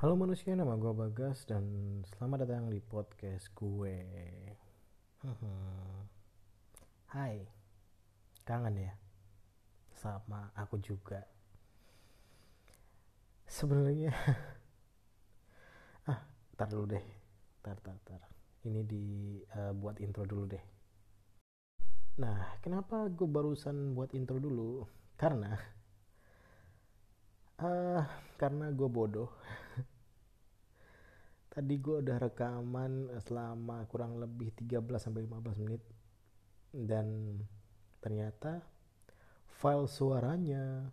Halo manusia, nama gue Bagas dan selamat datang di podcast gue. Hai, kangen ya? Sama aku juga. Sebenarnya, ah, tar dulu deh, tar tar tar. Ini dibuat uh, intro dulu deh. Nah, kenapa gue barusan buat intro dulu? Karena, uh, karena gue bodoh. Tadi gue udah rekaman selama kurang lebih 13 sampai 15 menit. Dan ternyata file suaranya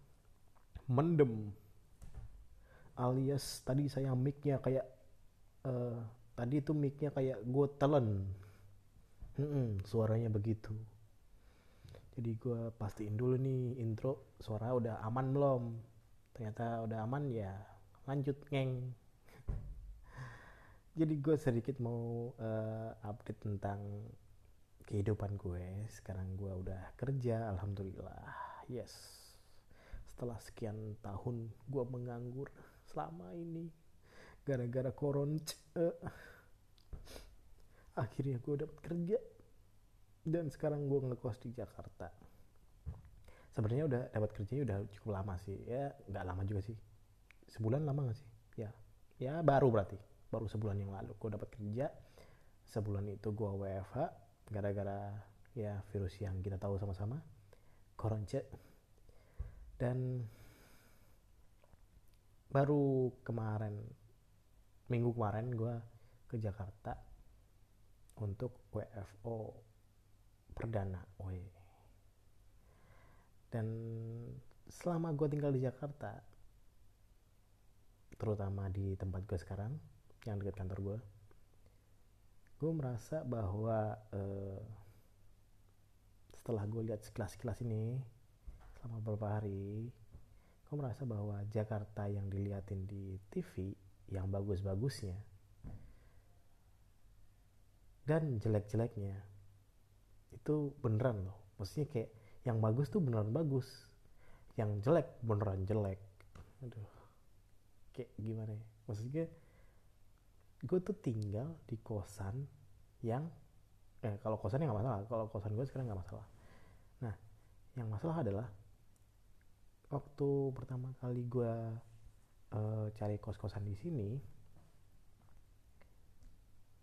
mendem. Alias tadi saya micnya kayak uh, tadi itu micnya kayak gue telen. Hmm, suaranya begitu. Jadi gue pastiin dulu nih intro suara udah aman belum? Ternyata udah aman ya lanjut ngeng jadi gue sedikit mau uh, update tentang kehidupan gue. Sekarang gue udah kerja alhamdulillah. Yes. Setelah sekian tahun gue menganggur selama ini gara-gara koron uh, akhirnya gue dapat kerja dan sekarang gue ngekos di Jakarta. Sebenarnya udah dapat kerjanya udah cukup lama sih. Ya nggak lama juga sih. Sebulan lama gak sih? Ya. Ya baru berarti baru sebulan yang lalu gue dapat kerja sebulan itu gue WFH gara-gara ya virus yang kita tahu sama-sama koronce dan baru kemarin minggu kemarin gue ke Jakarta untuk WFO perdana Woi. dan selama gue tinggal di Jakarta terutama di tempat gue sekarang yang dekat kantor gue gue merasa bahwa uh, setelah gue lihat sekilas-sekilas ini selama beberapa hari gue merasa bahwa Jakarta yang diliatin di TV yang bagus-bagusnya dan jelek-jeleknya itu beneran loh. Maksudnya kayak yang bagus tuh beneran bagus yang jelek beneran jelek. Aduh kayak gimana ya? Maksudnya gue tuh tinggal di kosan yang eh kalau kosan nggak masalah. Kalau kosan gue sekarang nggak masalah. Nah yang masalah adalah waktu pertama kali gue uh, cari kos kosan di sini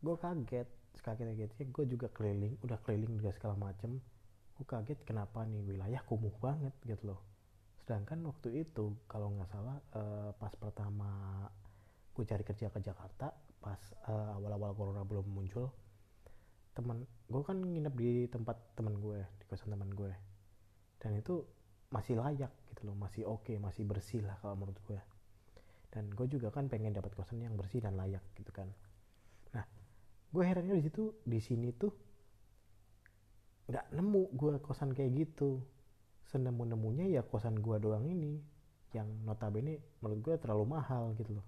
gue kaget. Kaget kagetnya gue juga keliling udah keliling juga segala macem. Gue kaget kenapa nih wilayah kumuh banget gitu loh. Sedangkan waktu itu kalau nggak salah uh, pas pertama gue cari kerja ke Jakarta pas uh, awal-awal corona belum muncul teman gue kan nginep di tempat teman gue di kosan teman gue. Dan itu masih layak gitu loh masih oke okay, masih bersih lah kalau menurut gue. Dan gue juga kan pengen dapat kosan yang bersih dan layak gitu kan. Nah gue herannya di situ di sini tuh nggak nemu gue kosan kayak gitu. Senemu nemunya ya kosan gue doang ini yang notabene menurut gue terlalu mahal gitu loh.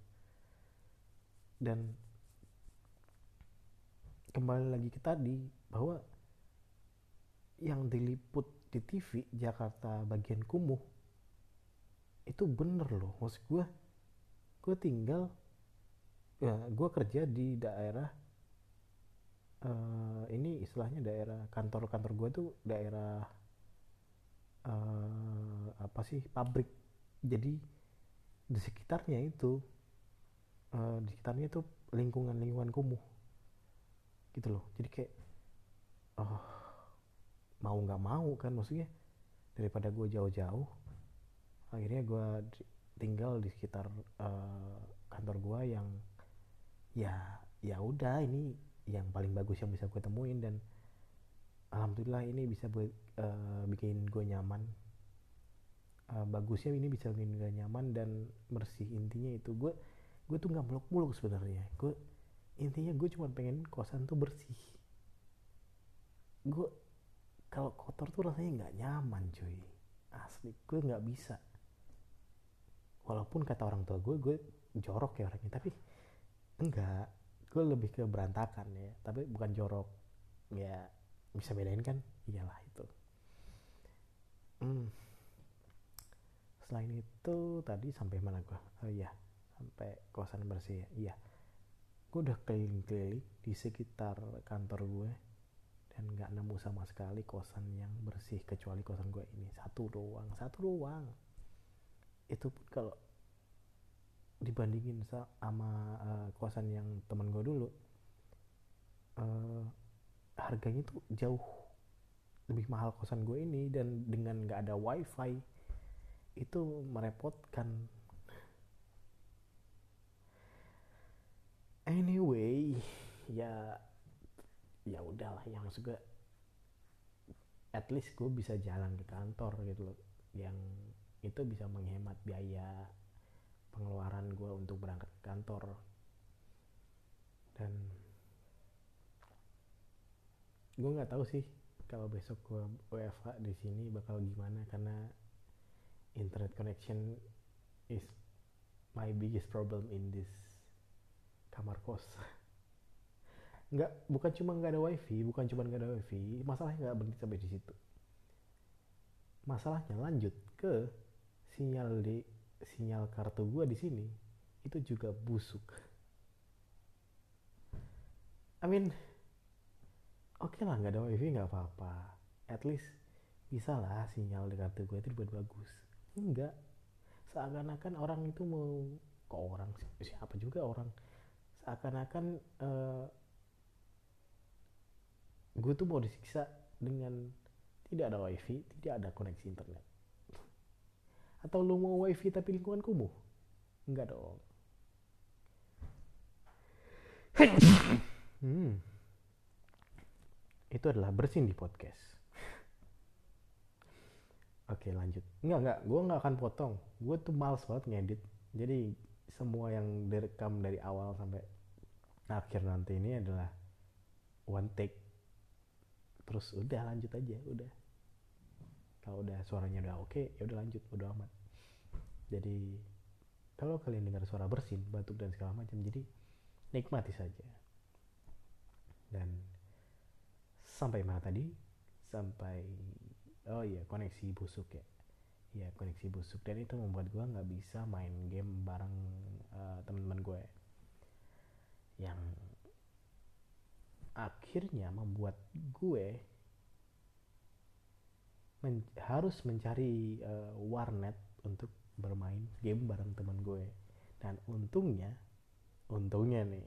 Dan kembali lagi ke tadi bahwa yang diliput di TV Jakarta bagian kumuh itu bener loh. Maksud gue gue tinggal ya gue kerja di daerah uh, ini istilahnya daerah kantor-kantor gue tuh daerah uh, apa sih pabrik. Jadi di sekitarnya itu uh, di sekitarnya itu lingkungan-lingkungan kumuh gitu loh. Jadi kayak oh mau nggak mau kan maksudnya daripada gue jauh-jauh akhirnya gue tinggal di sekitar uh, kantor gue yang ya ya udah ini yang paling bagus yang bisa gue temuin dan alhamdulillah ini bisa buat uh, bikin gue nyaman. Uh, bagusnya ini bisa bikin gue nyaman dan bersih intinya itu. Gue gue tuh nggak muluk-muluk sebenarnya. Gue intinya gue cuma pengen kosan tuh bersih. Gue kalau kotor tuh rasanya nggak nyaman cuy. Asli gue nggak bisa. Walaupun kata orang tua gue gue jorok ya orangnya tapi enggak. Gue lebih ke berantakan ya. Tapi bukan jorok. Ya bisa bedain kan? Iyalah itu. Hmm. selain itu tadi sampai mana gue oh iya sampai kosan bersih. Iya gue udah keliling-keliling di sekitar kantor gue dan nggak nemu sama sekali kosan yang bersih kecuali kosan gue ini. Satu doang satu doang. Itu pun kalau dibandingin sama uh, kosan yang temen gue dulu uh, harganya tuh jauh lebih mahal kosan gue ini dan dengan nggak ada wifi itu merepotkan anyway ya ya udahlah. Yang maksud gue at least gue bisa jalan ke kantor gitu loh. Yang itu bisa menghemat biaya pengeluaran gue untuk berangkat ke kantor. Dan gue nggak tahu sih kalau besok gue WFH di sini bakal gimana karena internet connection is my biggest problem in this kamar kos. Nggak bukan cuma nggak ada wifi bukan cuma nggak ada wifi masalahnya nggak berhenti sampai di situ. Masalahnya lanjut ke sinyal di sinyal kartu gue di sini itu juga busuk. I mean oke okay lah nggak ada wifi nggak apa-apa. At least bisa lah sinyal di kartu gue itu dibuat bagus. Enggak seakan-akan orang itu mau kok orang siapa juga orang seakan-akan uh, gue tuh mau disiksa dengan tidak ada wifi tidak ada koneksi internet atau lu mau wifi tapi lingkungan kumuh enggak dong hmm. itu adalah bersin di podcast Oke lanjut. Enggak enggak, gue nggak akan potong. Gue tuh males banget ngedit. Jadi semua yang direkam dari awal sampai akhir nanti ini adalah one take. Terus udah lanjut aja, udah. Kalau udah suaranya udah oke, ya udah lanjut, udah amat. Jadi kalau kalian dengar suara bersin, batuk dan segala macam, jadi nikmati saja. Dan sampai mana tadi? Sampai oh iya koneksi busuk ya ya koneksi busuk dan itu membuat gue nggak bisa main game bareng uh, teman-teman gue yang akhirnya membuat gue men harus mencari uh, warnet untuk bermain game bareng teman gue. Dan untungnya untungnya nih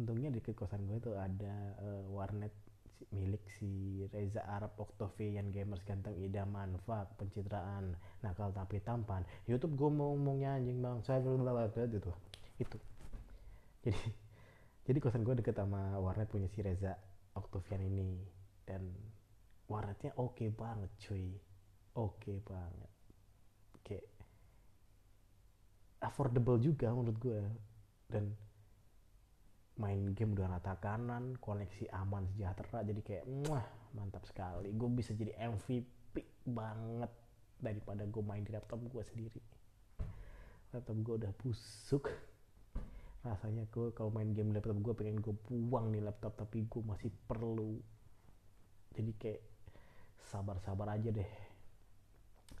untungnya di kosan gue tuh ada uh, warnet milik si Reza Arab Octavian Gamers Ganteng Idaman Fak pencitraan nakal tapi tampan. YouTube gue mau ngomongnya anjing bang. Saya gitu itu. Jadi jadi kosan gue deket sama warnet punya si Reza Octavian ini. Dan warnetnya oke okay banget cuy. Oke okay banget. Kayak affordable juga menurut gue dan main game udah rata kanan koneksi aman sejahtera. Jadi kayak muah mantap sekali. Gue bisa jadi MVP banget daripada gue main di laptop gue sendiri. Laptop gue udah busuk rasanya gue kalau main game laptop gue pengen gue buang nih laptop tapi gue masih perlu. Jadi kayak sabar-sabar aja deh.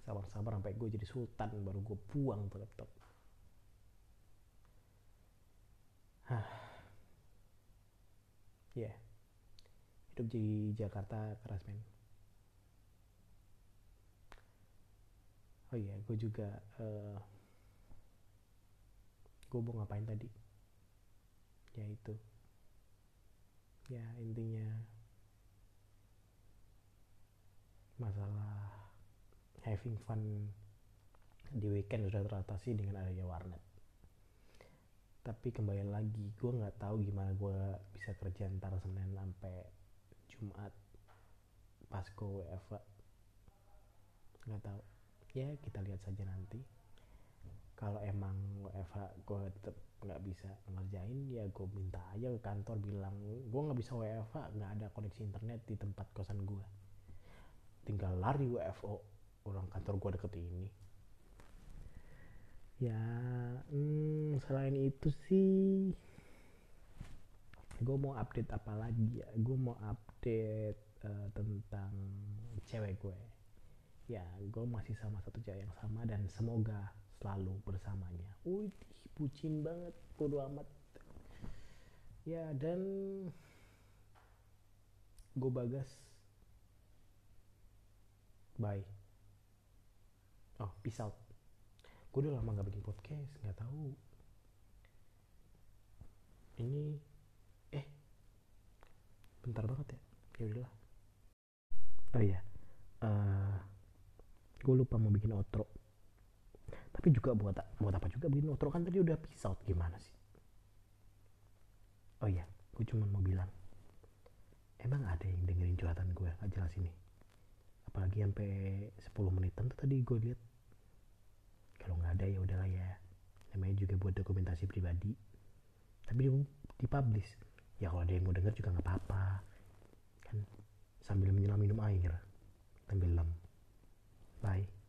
Sabar-sabar sampai gue jadi sultan baru gue buang tuh laptop. Hah. Ya yeah. hidup di Jakarta keras men. Oh iya gue juga uh, eh, gue mau ngapain tadi ya itu. Ya intinya masalah having fun di weekend sudah teratasi dengan adanya warnet. Tapi kembali lagi gue nggak tahu gimana gue bisa kerja antara senin sampai jumat pas gue nggak tahu. Ya kita lihat saja nanti kalau emang WFH gue tetap nggak bisa ngerjain ya gue minta aja ke kantor bilang gue nggak bisa WFH nggak ada koneksi internet di tempat kosan gue tinggal lari WFO orang kantor gue deket ini. Ya hmm, selain itu sih gue mau update apa lagi ya? Gue mau update uh, tentang cewek gue. Ya gue masih sama satu cewek yang sama dan semoga selalu bersamanya. Wih bucin banget bodo amat. Ya dan gue bagas. Bye. Oh. Peace out. Gue udah lama gak bikin podcast nggak tahu. Ini eh bentar banget ya. Ya udahlah. Oh iya uh, gue lupa mau bikin outro tapi juga buat buat apa juga? Bikin outro kan tadi udah peace gimana sih? Oh iya gue cuma mau bilang emang ada yang dengerin curhatan gue gak jelas ini. Apalagi sampai 10 menitan tuh tadi gue lihat. Kalau nggak ada ya udahlah ya. Namanya juga buat dokumentasi pribadi. Tapi di dipublish ya kalau ada yang mau denger juga nggak apa-apa. Kan sambil menyelam minum air tenggelam bye